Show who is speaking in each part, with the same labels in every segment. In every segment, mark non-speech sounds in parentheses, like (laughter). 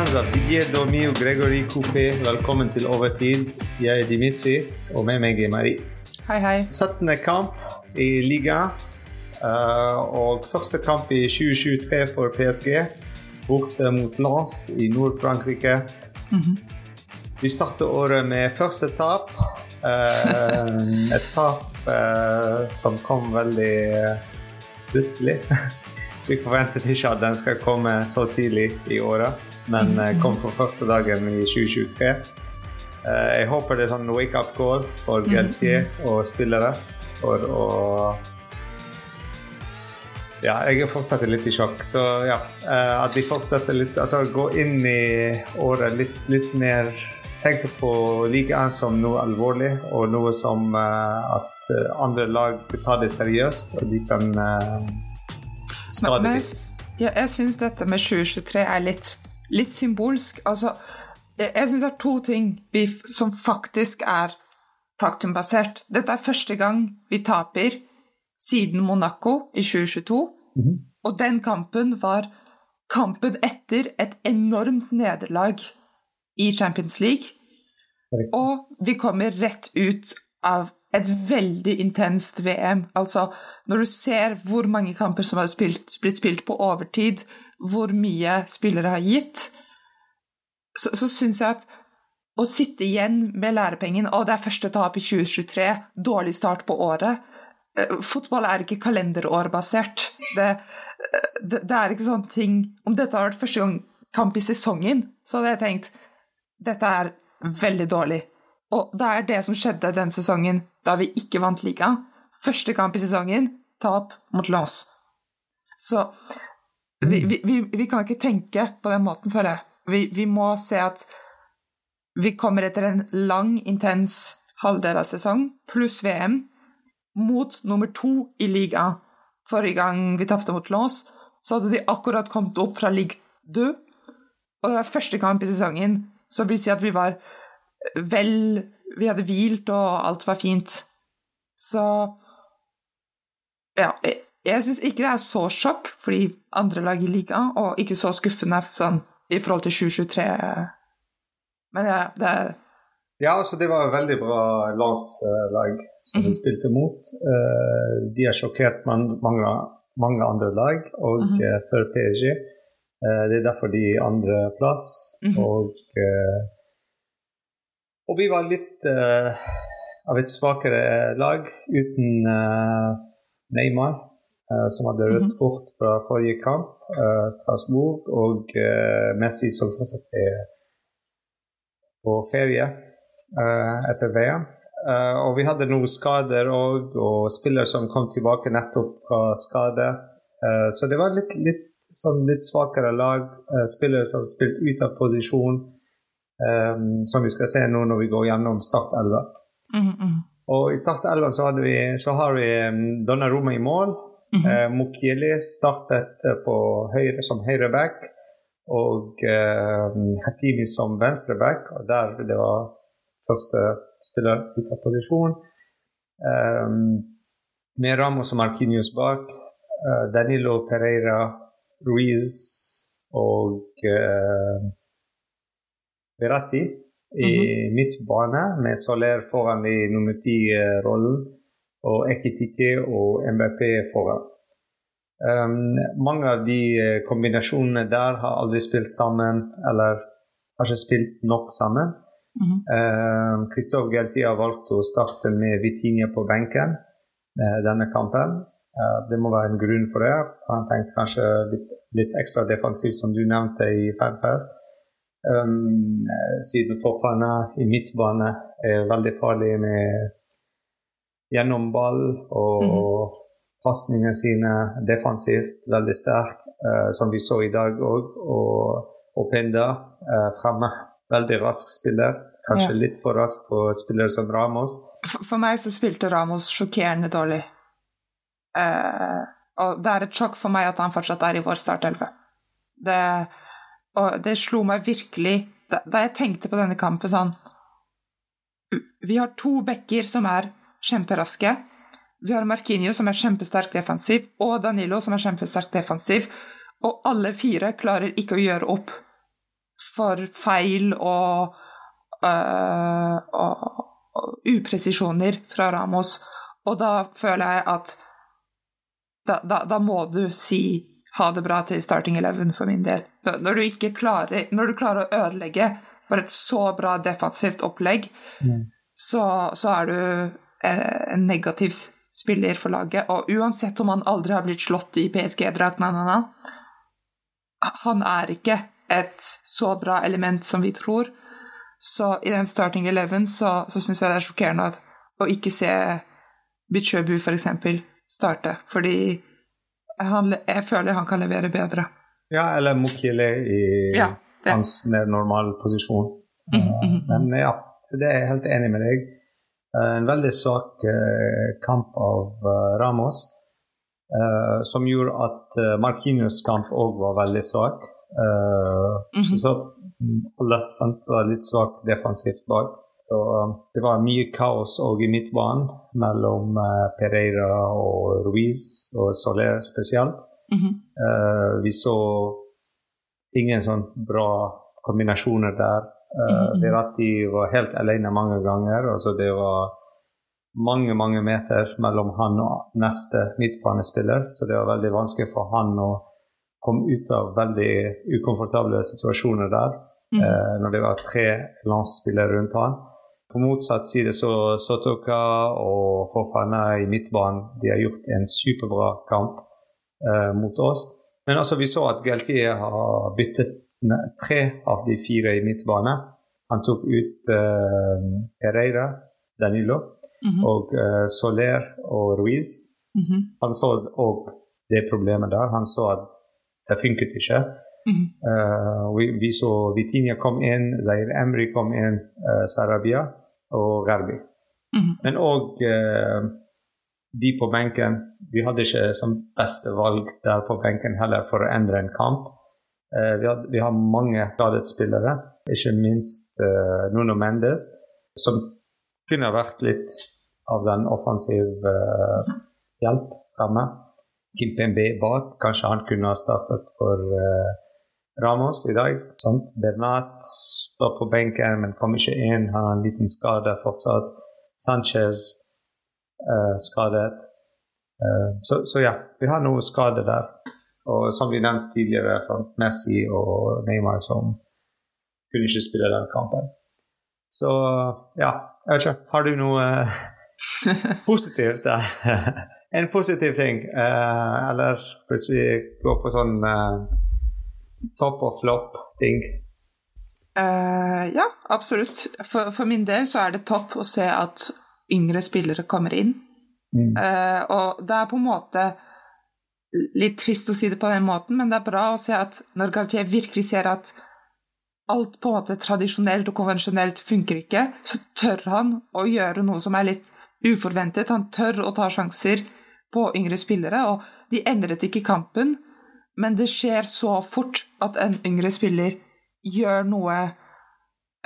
Speaker 1: Av Didier Domi og Gregory Coupé, velkommen til Overtid. Jeg er Dimitri, og med meg er Marie.
Speaker 2: Hei, hei.
Speaker 1: 17. kamp i ligaen, uh, og første kamp i 2023 for PSG. Borte mot Lens i Nord-Frankrike. Mm -hmm. Vi starter året med første tap. Uh, et tap uh, som kom veldig plutselig. (laughs) Vi forventet ikke at den skal komme så tidlig i året, men uh, kom på første dagen i 2023. jeg håper det er sånn wake-up call for Geltier og spillere for å ja, jeg er fortsatt litt i sjokk. Så ja, at de fortsetter litt Altså gå inn i året litt, litt mer Tenk på ligaen som noe alvorlig, og noe som at andre lag tar det seriøst, og de kan skade
Speaker 2: Men, ja, jeg syns dette med 2023 er litt, litt symbolsk. Altså, jeg, jeg syns det er to ting vi, som faktisk er faktumbasert. Dette er første gang vi taper siden Monaco i 2022, mm -hmm. og den kampen var kampen etter et enormt nederlag i Champions League. Og vi kommer rett ut av et veldig intenst VM. Altså, når du ser hvor mange kamper som har spilt, blitt spilt på overtid, hvor mye spillere har gitt, så, så syns jeg at å sitte igjen med lærepengen og det er første tap i 2023, dårlig start på året eh, Fotball er ikke kalenderårbasert. Det, eh, det, det er ikke sånne ting Om dette hadde vært første gang kamp i sesongen, så hadde jeg tenkt dette er veldig dårlig. Og det er det som skjedde den sesongen da vi ikke vant ligaen. Første kamp i sesongen, tap mot Lens. Så vi, vi, vi, kan ikke tenke på den måten, føler jeg. Vi, vi må se at vi kommer etter en lang, intens halvdel av sesong, pluss VM, mot nummer to i ligaen. Forrige gang vi tapte mot Lås, så hadde de akkurat kommet opp fra league du, og det var første kamp i sesongen så vil si at vi var vel Vi hadde hvilt, og alt var fint. Så Ja, jeg, jeg syns ikke det er så sjokk fordi andre lag i ligaen, og ikke så skuffende sånn i forhold til 2023. Men ja, det er
Speaker 1: Ja, altså det var et veldig bra landslag som vi mm -hmm. spilte mot. Uh, de har sjokkert mange, mange andre lag, og mm -hmm. for PSG. Eh, det er derfor de andreplass. Mm -hmm. Og, eh, og vi var litt av et svakere lag uten Neymar, som hadde rødt -hmm. kort fra forrige kamp, Strasbourg, og Messi, som fortsatt er på ferie etter VM. og vi hadde noen skader og, og spillere som kom tilbake nettopp fra skade. så det var litt, litt sånn litt svakere lag, spillere som har spilt ut av posisjon, som vi skal se nå når vi går gjennom Start 11. Mm -hmm. Og i Start 11 så, vi, så har vi um, Donnaroma i mål. Mm -hmm. uh, Mukiele startet på høyre som høyreback, og uh, Hakimi som venstreback. Og der det var første spiller ut av posisjon. Um, med Ramos og Markinius bak. Danilo Pereira Ruiz og uh, Beratti i mm -hmm. midtbane, med Soler foran i nummer ti-rollen, og Ekitike og MBP foran. Um, mange av de uh, kombinasjonene der har aldri spilt sammen, eller har ikke spilt nok sammen. Mm -hmm. um, Christophe har valgt å starte med Vitinia på benken uh, denne kampen. det må være en grunn for det. Han tenkte kanskje litt litt ekstra defensivt, som du nevnte i Fanfest. Um, siden Fofana i midtbane er veldig farlig med gjennom ball og mm. Pasningene sine defensivt veldig sterk, uh, som vi så i dag òg. Og, og Penda uh, fremme. Veldig rask spiller. Kanskje ja. litt for rask for spillere som Ramos.
Speaker 2: For, for meg så spilte Ramos sjokkerende dårlig. Uh og det er et sjokk for meg at han fortsatt er i vår startelve. Det, og det slo meg virkelig da, da jeg tenkte på denne kampen sånn Vi har to backer som er kjemperaske. Vi har Markinio, som er kjempesterk defensiv, og Danilo som er kjempesterk defensiv. Og alle fire klarer ikke å gjøre opp for feil og, øh, og, og upresisjoner fra Ramos. Og da føler jeg at da, da, da, må du si ha det bra til starting eleven for min del. Når du ikke klarer, når du klarer å ødelegge for et så bra defensivt opplegg, mm. så, så, er du eh, en negativ spiller for laget. Og uansett om han aldri har blitt slått i PSG-drakt, han er ikke et så bra element som vi tror. Så i den starting eleven så, så syns jeg det er sjokkerende å ikke se Bichøbu f.eks. starte, fordi han, jeg føler han kan levere bedre.
Speaker 1: Ja, eller Mokile i ja, hans normale posisjon. Mm -hmm. Men ja, det er jeg helt enig med deg. Eh, en veldig svak uh, kamp av uh, Ramos, som gjorde at Markinius kamp òg var veldig svak. Mm -hmm. Så alle sant, var litt svakt defensivt bak. Så det var mye kaos òg i midtbanen mellom Pereira og Ruiz, og Soler spesielt. Mm -hmm. vi så ingen sånn bra kombinasjoner der. Uh, Virati var helt alene mange ganger. altså Det var mange mange meter mellom han og neste midtbanespiller, så det var veldig vanskelig for han å komme ut av veldig ukomfortable situasjoner der. Mm. Uh, når det var tre landsspillere rundt han. På motsatt side så Sotoka og Fofana i midtbanen de har gjort en superbra kamp uh, mot oss. Men altså, vi så at Galtier har byttet tre av de fire i midtbane. Han tok ut uh, Pereira, Danilo, mm -hmm. og uh, Soler og Ruiz. Mm -hmm. Han så òg det problemet der. Han så at det funket ikke. Mm -hmm. uh, vi, vi, så Vitinha kom inn, Zair Emry kom inn, Sarabia og Garbi. Mhm. Men òg de på benken Vi hadde ikke som beste valg der på benken heller for å endre en kamp. Uh, vi, had, vi, har mange skadet spillere, ikke minst uh, Nuno Mendes, som kunne vært litt av den offensive uh, hjelp fremme. Kimpembe bak, kanskje han kunne ha startet for Ramos i dag. Sant? Bernat står på benken, men kom ikke inn. Har en liten skade fortsatt. Sanchez skadet. Uh, så, så, ja, vi har noen skader der. Og som vi nevnte tidligere, sånn, Messi og Neymar som kunne ikke spille den kampen. Så ja, jeg vet ikke. Har du noe uh, (laughs) positivt der? (laughs) en positiv ting. eller hvis vi går på sånn topp og flopp-ting.
Speaker 2: Uh, ja, absolutt. For, for, min del så er det topp å se at yngre spillere kommer inn. Mm. Uh, og det er på en måte litt trist å si det på den måten, men det er bra å se at når Galtier virkelig ser at alt på en måte tradisjonelt og konvensjonelt funker ikke, så tør han å gjøre noe som er litt uforventet. Han tør å ta sjanser på yngre spillere, og de endret ikke kampen, men det skjer så fort at en yngre spiller gjør noe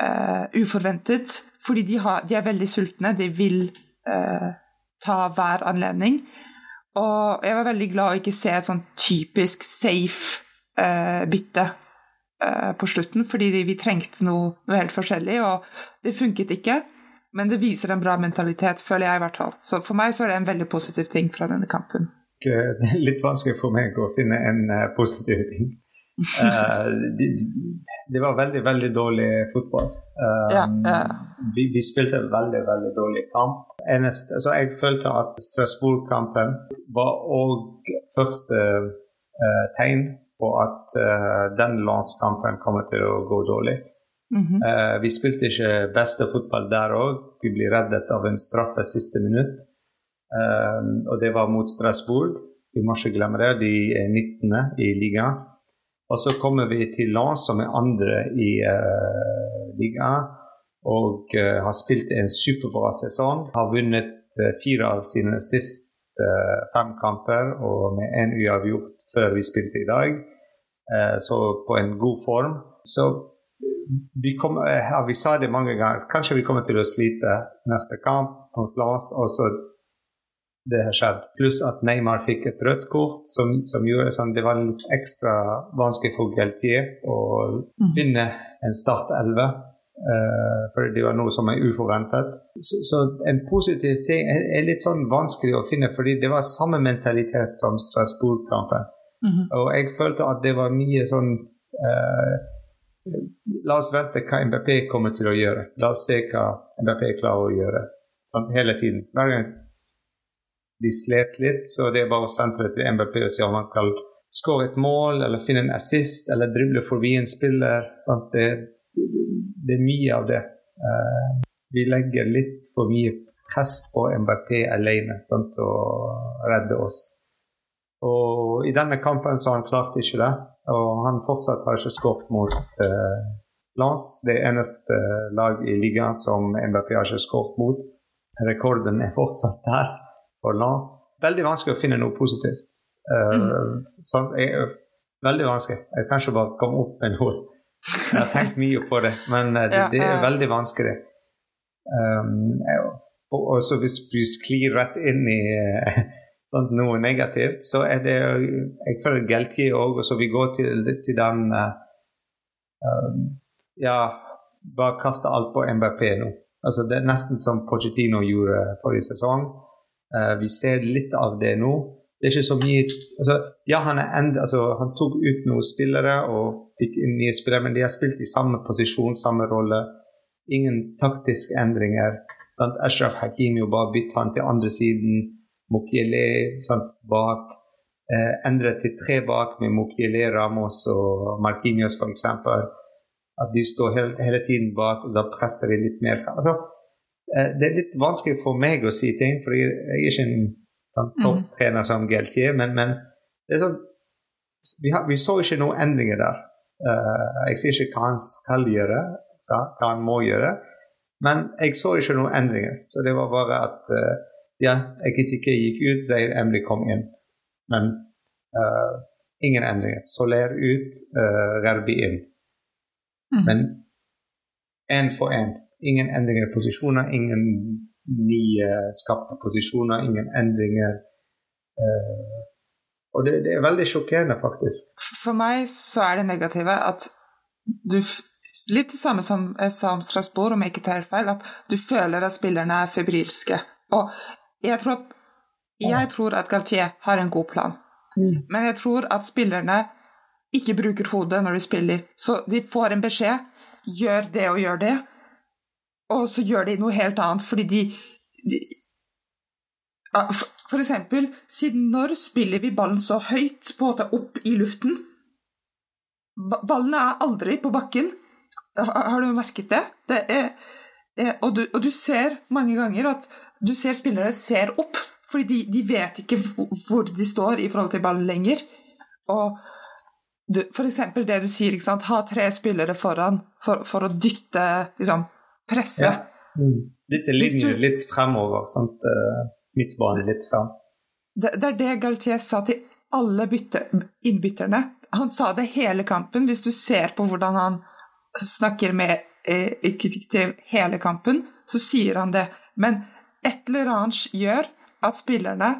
Speaker 2: uh, uforventet, fordi de, har, de, er veldig sultne. De vil uh, ta hver anledning. Og jeg var veldig glad å ikke se et sånn typisk safe uh, bytte på slutten, fordi vi trengte noe, noe, helt forskjellig, og det funket ikke. Men det viser en bra mentalitet, føler jeg i hvert fall. Så for meg så er det en veldig positiv ting fra denne kampen. (laughs)
Speaker 1: Det er litt vanskelig for meg å finne en positiv ting. Uh, det, de var veldig, veldig dårlig fotball. Um, ja, ja. Vi, vi, spilte veldig, veldig dårlig kamp. Eneste, altså jeg følte at Strasbourg-kampen var òg første uh, tegn på at uh, den landskampen kommer til å gå dårlig. Mm -hmm. vi spilte ikke beste fotball der òg. Vi ble reddet av en straffe siste minutt. Og det var mot Strasbourg. Vi må ikke glemme det. De er 19. i ligaen. Og så kommer vi til Lens, som er andre i uh, ligaen, og uh, har spilt en superbra sesong. Har vunnet uh, fire av sine siste fem kamper, og med én uavgjort før vi spilte i dag. så på en god form. Så vi, kom, ja, vi sa det mange ganger, kanskje vi kommer til å slite neste kamp mot Lars. Og så det har skjedd. Pluss at Neymar fikk et rødt kort, som, som gjorde sånn, det var litt ekstra vanskelig for Galtier å mm. vinne en Start 11. Uh, for det var noe som er uforventet. Så, så, en positiv ting er, er, litt sånn vanskelig å finne, fordi det var samme mentalitet som Strasbourg-kampen. Mm -hmm. Og jeg følte at det var mye sånn uh, La oss vente hva MBP kommer til å gjøre. La oss se hva MBP klarer å gjøre. Sant? Hele tiden. Hver gang de slet litt, så det er bare å sentre til MBP og si om han kan skåre et mål eller finne en assist eller drible forbi en spiller. Det, det, er mye av det. Uh, vi legger litt for mye press på MBP alene sant, og redde oss. Og i denne kampen så har han klart ikke det. Og han fortsatt har ikke skåret mot uh, Lens. Det eneste lag i ligaen som MBP har ikke skåret mot. Rekorden er fortsatt der for Lars. Veldig vanskelig å finne noe positivt. Uh, mm. jeg, veldig vanskelig. Jeg kan ikke bare komme opp med noe. Jeg har tenkt mye på det, men uh, det, det, er veldig vanskelig. Um, og, og så hvis vi sklir rett inn i (laughs) uh, sånn, noe negativt, så er det Jeg føler Geltier òg, og så vi går til, til den um, Ja, bare kaste alt på MBP nå. Altså, det er nesten som Pochettino gjorde forrige sesong. Uh, vi ser litt av det nå. Det er ikke så mye altså, Ja, han, end, altså, han, tok ut noen spillere og fikk inn nye spillere, men de har spilt i samme posisjon, samme rolle. Ingen taktiske endringer. Sant? Ashraf Hakimi bare bytte han til andre siden. Mokiele bak. Eh, endret til tre bak med Mokiele, Ramos og Marquinhos f.eks. At de står hele, hele, tiden bak, og da presser de litt mer. Altså, det er litt vanskelig for meg å si ting, for jeg er ikke en sånn mhm. topptrener som Geltier, men, men det sånn, vi, har, vi, så ikke noen endringer der. Uh, jeg sier ikke hva han skal gjøre, hva han må gjøre, men jeg så ikke noen endringer. Så det var bare at uh, ja, Ekitike gikk ut, Zaid Emily kom inn. Men uh, ingen endringer. Soler ut, uh, Rerbi inn. Mm. Men én for én. Ingen endringer i posisjoner, ingen nye skapte posisjoner, ingen endringer. Uh, og det, det, er veldig sjokkerende, faktisk.
Speaker 2: For meg så er det negative at du Litt det samme som jeg sa om Strasbourg, om jeg ikke tar feil, at du føler at spillerne er febrilske. Og jeg tror at, jeg tror at Galtier har en god plan, mm. men jeg tror at spillerne ikke bruker hodet når de spiller. Så de får en beskjed. Gjør det og gjør det og så gjør de noe helt annet fordi de, de For eksempel, siden når spiller vi ballen så høyt på å ta opp i luften? Ballene er aldri på bakken. Har du merket det? det er, og, du, og, du, ser mange ganger at du ser spillere ser opp, fordi de, de vet ikke hvor de står i forhold til ballen lenger. Og du, for eksempel det du sier, ha tre spillere foran for, for å dytte liksom, presse. Ja.
Speaker 1: Mm. Litt du... litt fremover. Sant? Eh, midtbane litt frem.
Speaker 2: Det, det, er det Galtier sa til alle bytte, innbytterne. Han sa det hele kampen. Hvis du ser på hvordan han snakker med eh, hele kampen, så sier han det. Men et eller annet gjør at spillerne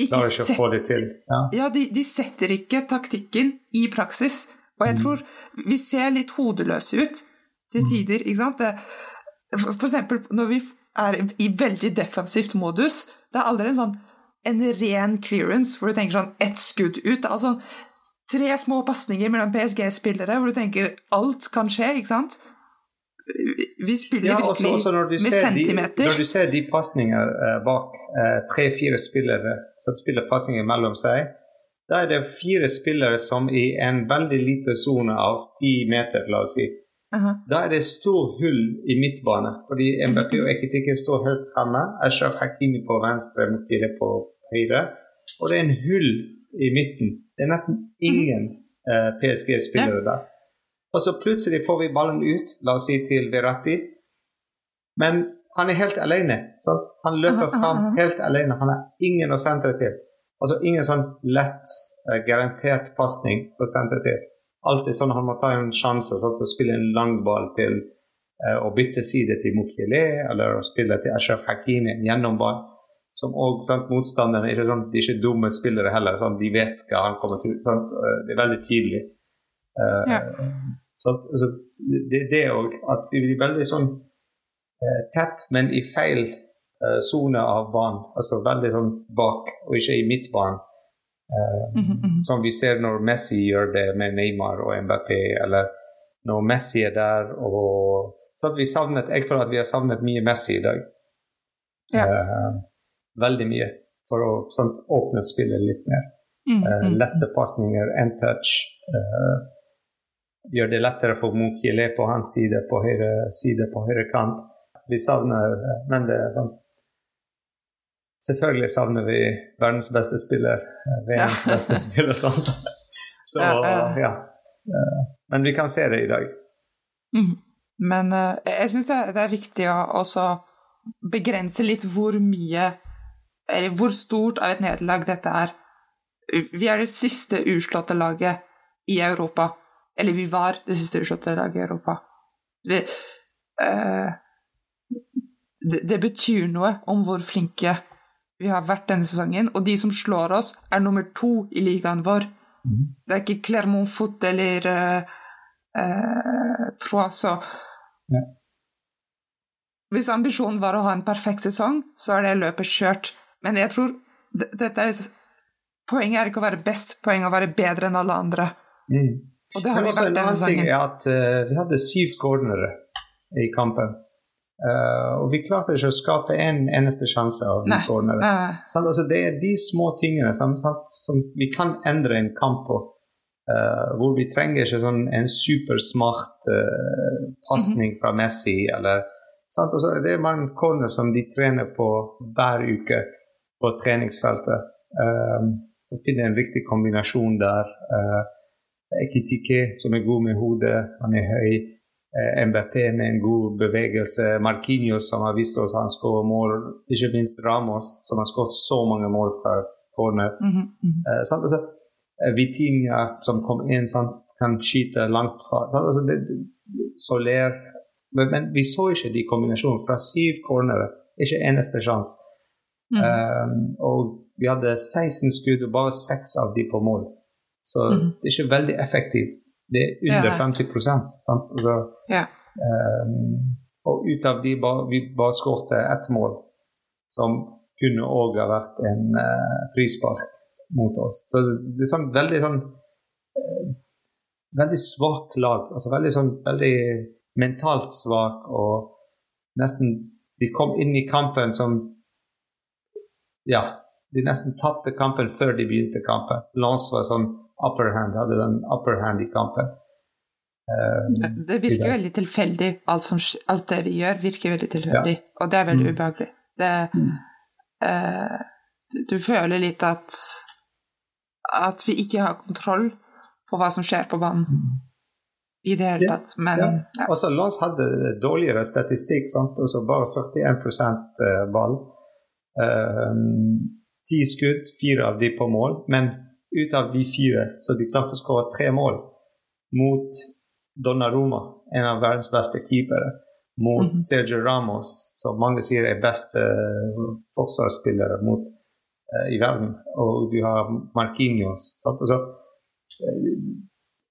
Speaker 2: ikke,
Speaker 1: ikke setter, det til. Ja.
Speaker 2: ja de, de, setter ikke taktikken i praksis. Og jeg mm. tror vi ser litt hodeløse ut til mm. tider. ikke sant? For eksempel når vi er i veldig defensivt modus, det er aldri en sånn en ren clearance hvor du tenker sånn ett skudd ut. altså Tre små pasninger mellom PSG-spillere hvor du tenker alt kan skje, ikke sant? Vi spiller ja, virkelig også, også med centimeter.
Speaker 1: De, når du ser de pasninger uh, bak uh, tre-fire spillere som spiller pasninger mellom seg, da er det fire spillere som i en veldig liten sone av ti meter, la oss si, -huh. Da er det stor hull i midtbane, fordi Mbappé og Ekitike står helt fremme. Ashraf Hakimi på venstre, Mokire på høyre. Og det er en hull i midten. Det er nesten ingen uh, eh, PSG-spillere der. Og så plutselig får vi ballen ut, la oss si til Verratti. Men han er helt alene. Sant? Han løper fram helt alene. Han har ingen å sentre til. Altså ingen sånn lett, uh, garantert pasning å sentre til alltid sånn han må ta en sjanse sånn, å spille en lang ball til uh, å bytte side til Mukiele, eller å spille til Ashraf Hakimi en gjennomball. som sant, Motstanderne er sånn, de er ikke dumme spillere heller. Sant? De vet hva han kommer til. Sant? Det er veldig tydelig. Uh, ja. sant? Altså, det er det òg at vi blir veldig sånn tett, men i feil sone av banen. Altså veldig sånn bak, og ikke i midtbanen. Mm -hmm. Som vi ser når Messi gjør det med Neymar og Mbappé, eller når Messi er der og så at vi savnet, Jeg føler at vi har savnet mye Messi i dag. Ja. Uh, veldig mye. For å sant, åpne spillet litt mer. Mm, uh, lette pasninger, end touch. Gjør det lettere for Mukiele på hans side, på høyre side, på høyre kant. Vi savner Men det er sånn Selvfølgelig savner vi verdens beste spiller, VMs beste (laughs) spiller. og Sånn. Så ja. Men vi kan se det i dag.
Speaker 2: Mm. Men uh, jeg syns det, det, er viktig å også begrense litt hvor mye Eller hvor stort av et nederlag dette er. Vi er det siste uslåtte laget i Europa. Eller vi var det siste uslåtte laget i Europa. Vi, uh, det, det, betyr noe om hvor flinke vi har vært denne sesongen. Og de som slår oss, er nummer to i ligaen vår. Mm. Det er ikke Clermont Foot eller uh, uh, Trois, så ja. Hvis ambisjonen var å ha en perfekt sesong, så er det løpet kjørt. Men jeg tror dette er Poenget er ikke å være best, poenget er å være bedre enn alle andre. Mm.
Speaker 1: Og det har vi vært denne sesongen. En annen ting er at uh, vi hadde syv cornere i kampen. Uh, og vi klarte ikke å skape en eneste sjanse av de cornere. Altså, det er de små tingene som, som, vi kan endre en kamp på. Uh, hvor vi trenger ikke sånn en supersmart uh, pasning fra Messi eller? Altså, Det er mange corner som de trener på hver uke på treningsfeltet. Um, å finne en riktig kombinasjon der. Uh, Ekitike, som er god med hodet, han er høy. Uh, MBP med en god bevegelse. Marquinhos, som har vist oss han skårer mål. Ikke minst Ramos, som har skåret så mange mål fra corner. Mm -hmm. uh, sant? Altså, Eh, Vitinha som kom inn, sant, kan skyte langt fra. Altså, det, Soler men, men, vi så ikke de kombinasjonene. Fra syv cornere, ikke eneste sjanse. Mm. Um, og vi hadde 16 skudd, og bare seks av de på mål. Så mm. det er ikke veldig effektivt. Det er under ja. 50 sant? Altså, ja. um, og ut av de bare, vi bare skårte ett mål, som kunne òg ha vært en uh, frispark mot oss. Så det er sånn veldig sånn uh, Veldig svakt lag. Altså veldig sånn veldig mentalt svak og nesten De kom inn i kampen som Ja, de nesten tapte kampen før de begynte kampen. Lance var sånn upper hand, hadde den upper hand i kampen.
Speaker 2: Uh, det virker veldig tilfeldig. Alt, som, alt, det vi gjør, virker veldig tilfeldig. Ja. Og det er veldig mm. ubehagelig. Det, mm. uh, du, du føler litt at at vi ikke har kontroll på hva som skjer på banen. I det hele tatt. Men
Speaker 1: ja. ja. Også Lars hadde dårligere statistikk. Sant? Altså bare 41 eh, ball. Ehm, ti skudd, fire av de på mål. Men ut av de fire så de klarte å skåre tre mål mot Donnaroma, en av verdens beste keepere. Mot mm -hmm. Sergio Ramos, som mange sier er beste uh, forsvarsspillere mot Eh, i verden. Og du har Marquinhos. Altså,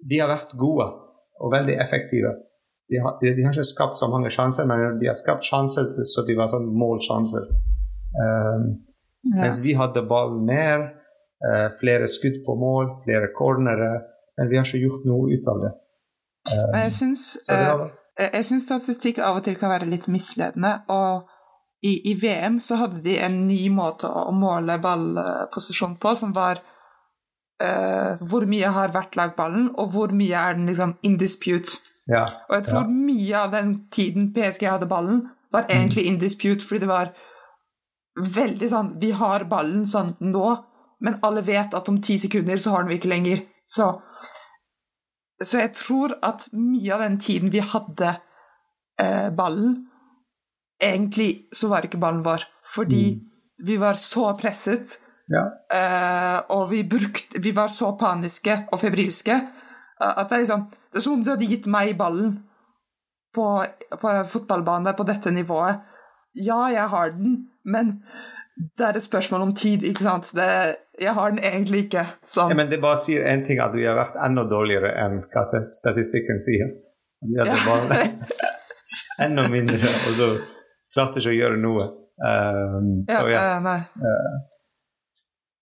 Speaker 1: de har vært gode og veldig effektive. De har, de, de har, ikke skapt så mange sjanser, men de har skapt sjanser så de var sånn målsjanser. Um, ja. Mens vi hadde ballen mer, flere skudd på mål, flere cornere. Men vi har ikke gjort noe ut av det.
Speaker 2: Jeg syns uh, statistikk av og til kan være litt misledende. og i, i, VM så hadde de en ny måte å måle ballposisjon på, som var uh, hvor mye har hvert lag ballen, og hvor mye er den liksom in dispute. Ja, og jeg tror ja. mye av den tiden PSG hadde ballen, var mm. egentlig in dispute, fordi det var veldig sånn Vi har ballen sånn nå, men alle vet at om ti sekunder så har den vi ikke lenger. Så, så jeg tror at mye av den tiden vi hadde eh, ballen, egentlig så var ikke ballen vår, fordi mm. vi var så presset. Ja. Eh, og vi, brukte, vi var så paniske og febrilske at det er liksom Det er som om du hadde gitt meg ballen på, på fotballbanen på dette nivået. Ja, jeg har den, men det er et spørsmål om tid, ikke sant. Det, jeg har den egentlig ikke sånn.
Speaker 1: Ja, men det bare sier én ting, at vi har vært enda dårligere enn hva statistikken sier. Vi hadde bare (laughs) enda mindre, og så klarte ikke å gjøre noe. Um,
Speaker 2: ja,
Speaker 1: så ja. Uh,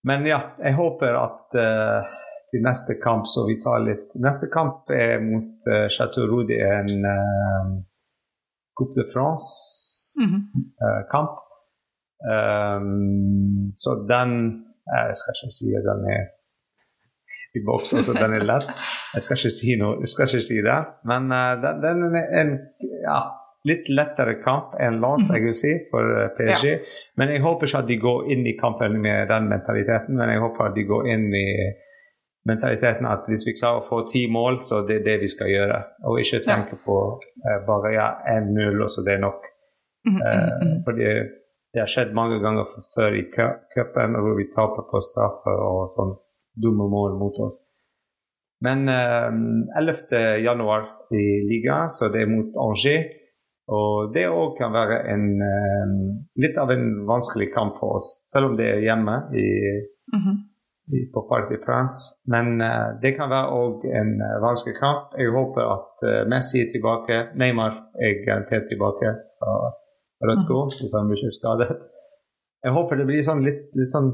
Speaker 1: men ja, jeg håper at uh, til neste kamp så vi tar litt Neste kamp er mot uh, Chateau Roux. Det er en uh, Coupe de France-kamp.
Speaker 2: Mhm.
Speaker 1: Um, så den Jeg skal ikke si at den er i boksen, så den er lett. Jeg skal ikke si noe, jeg skal ikke si det. Men uh, den, den, er en ja, litt lettere kamp enn Lance, jeg vil si, for uh, PSG.
Speaker 2: Ja.
Speaker 1: Men jeg håper ikke at de går inn i kampen med den mentaliteten, men jeg håper at de går inn i mentaliteten at hvis vi klarer å få ti mål, så det er det vi skal gjøre. Og ikke tenke på uh, bare ja, 1-0, og så det er nok.
Speaker 2: Uh,
Speaker 1: fordi det har skjedd mange ganger før i cu- cupen, hvor vi taper på straffer og sånn dumme mål mot oss. Men eh, 11. januar i ligaen, så det er mot Angers. Og det òg kan være en eh, litt av en vanskelig kamp for oss, selv om det er hjemme i,
Speaker 2: Mhm.
Speaker 1: i, på Parc Prince. Men eh, det kan være òg en eh, vanskelig kamp. Jeg håper at eh, Messi er tilbake. Neymar er garantert tilbake fra rødt kort hvis han er skadet. Jeg håper det blir sånn litt, litt sånn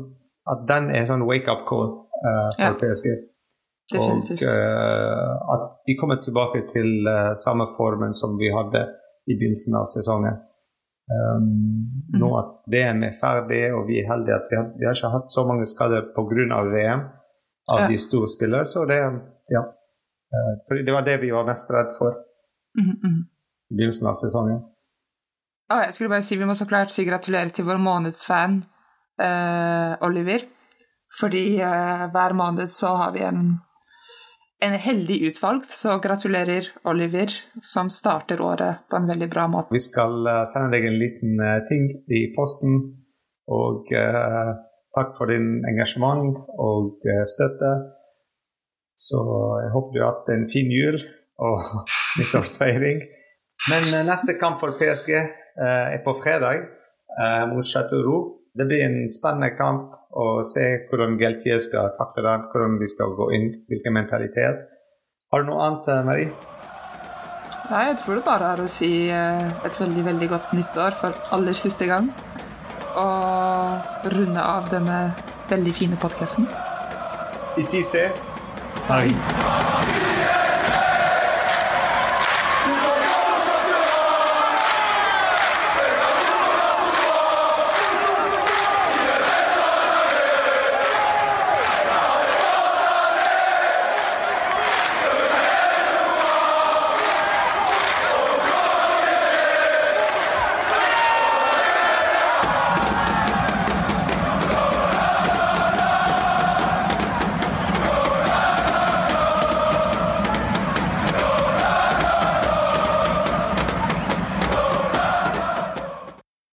Speaker 1: at den er sånn wake-up call uh, for
Speaker 2: Ja.
Speaker 1: PSG.
Speaker 2: Definitivt.
Speaker 1: Og uh, at de kommer tilbake til uh, samme formen som vi hadde i begynnelsen av sesongen. Um, Nå at VM er ferdig, og vi er heldige at vi har, vi har ikke hatt så mange skader pga. VM av
Speaker 2: Ja.
Speaker 1: de store spillere, så det ja. Uh, for det var det vi var mest redd for
Speaker 2: mm, mhm.
Speaker 1: i begynnelsen av sesongen.
Speaker 2: Ah, jeg skulle bare si Vi må så klart si gratulerer til vår månedsfan eh, Oliver. Fordi eh, hver måned så har vi en, en heldig utvalgt, så gratulerer, Oliver, som starter året på en veldig bra måte.
Speaker 1: Vi skal eh, sende deg en liten eh, ting i posten. Og eh, takk for din engasjement og eh, støtte. Så jeg håper du har hatt en fin jul og (laughs) nyttårsfeiring. Men neste kamp for PSG på fredag eh, mot Chateau Roux. Det blir en spennende kamp å se hvordan Geltier skal takle den, hvordan de skal gå inn, hvilken mentalitet. Har du noe annet, eh, Marie?
Speaker 2: Nei, jeg tror det bare er å si eh, et veldig, veldig godt nyttår for aller siste gang. Og runde av denne veldig fine podkasten.
Speaker 1: Ici c'est Paris.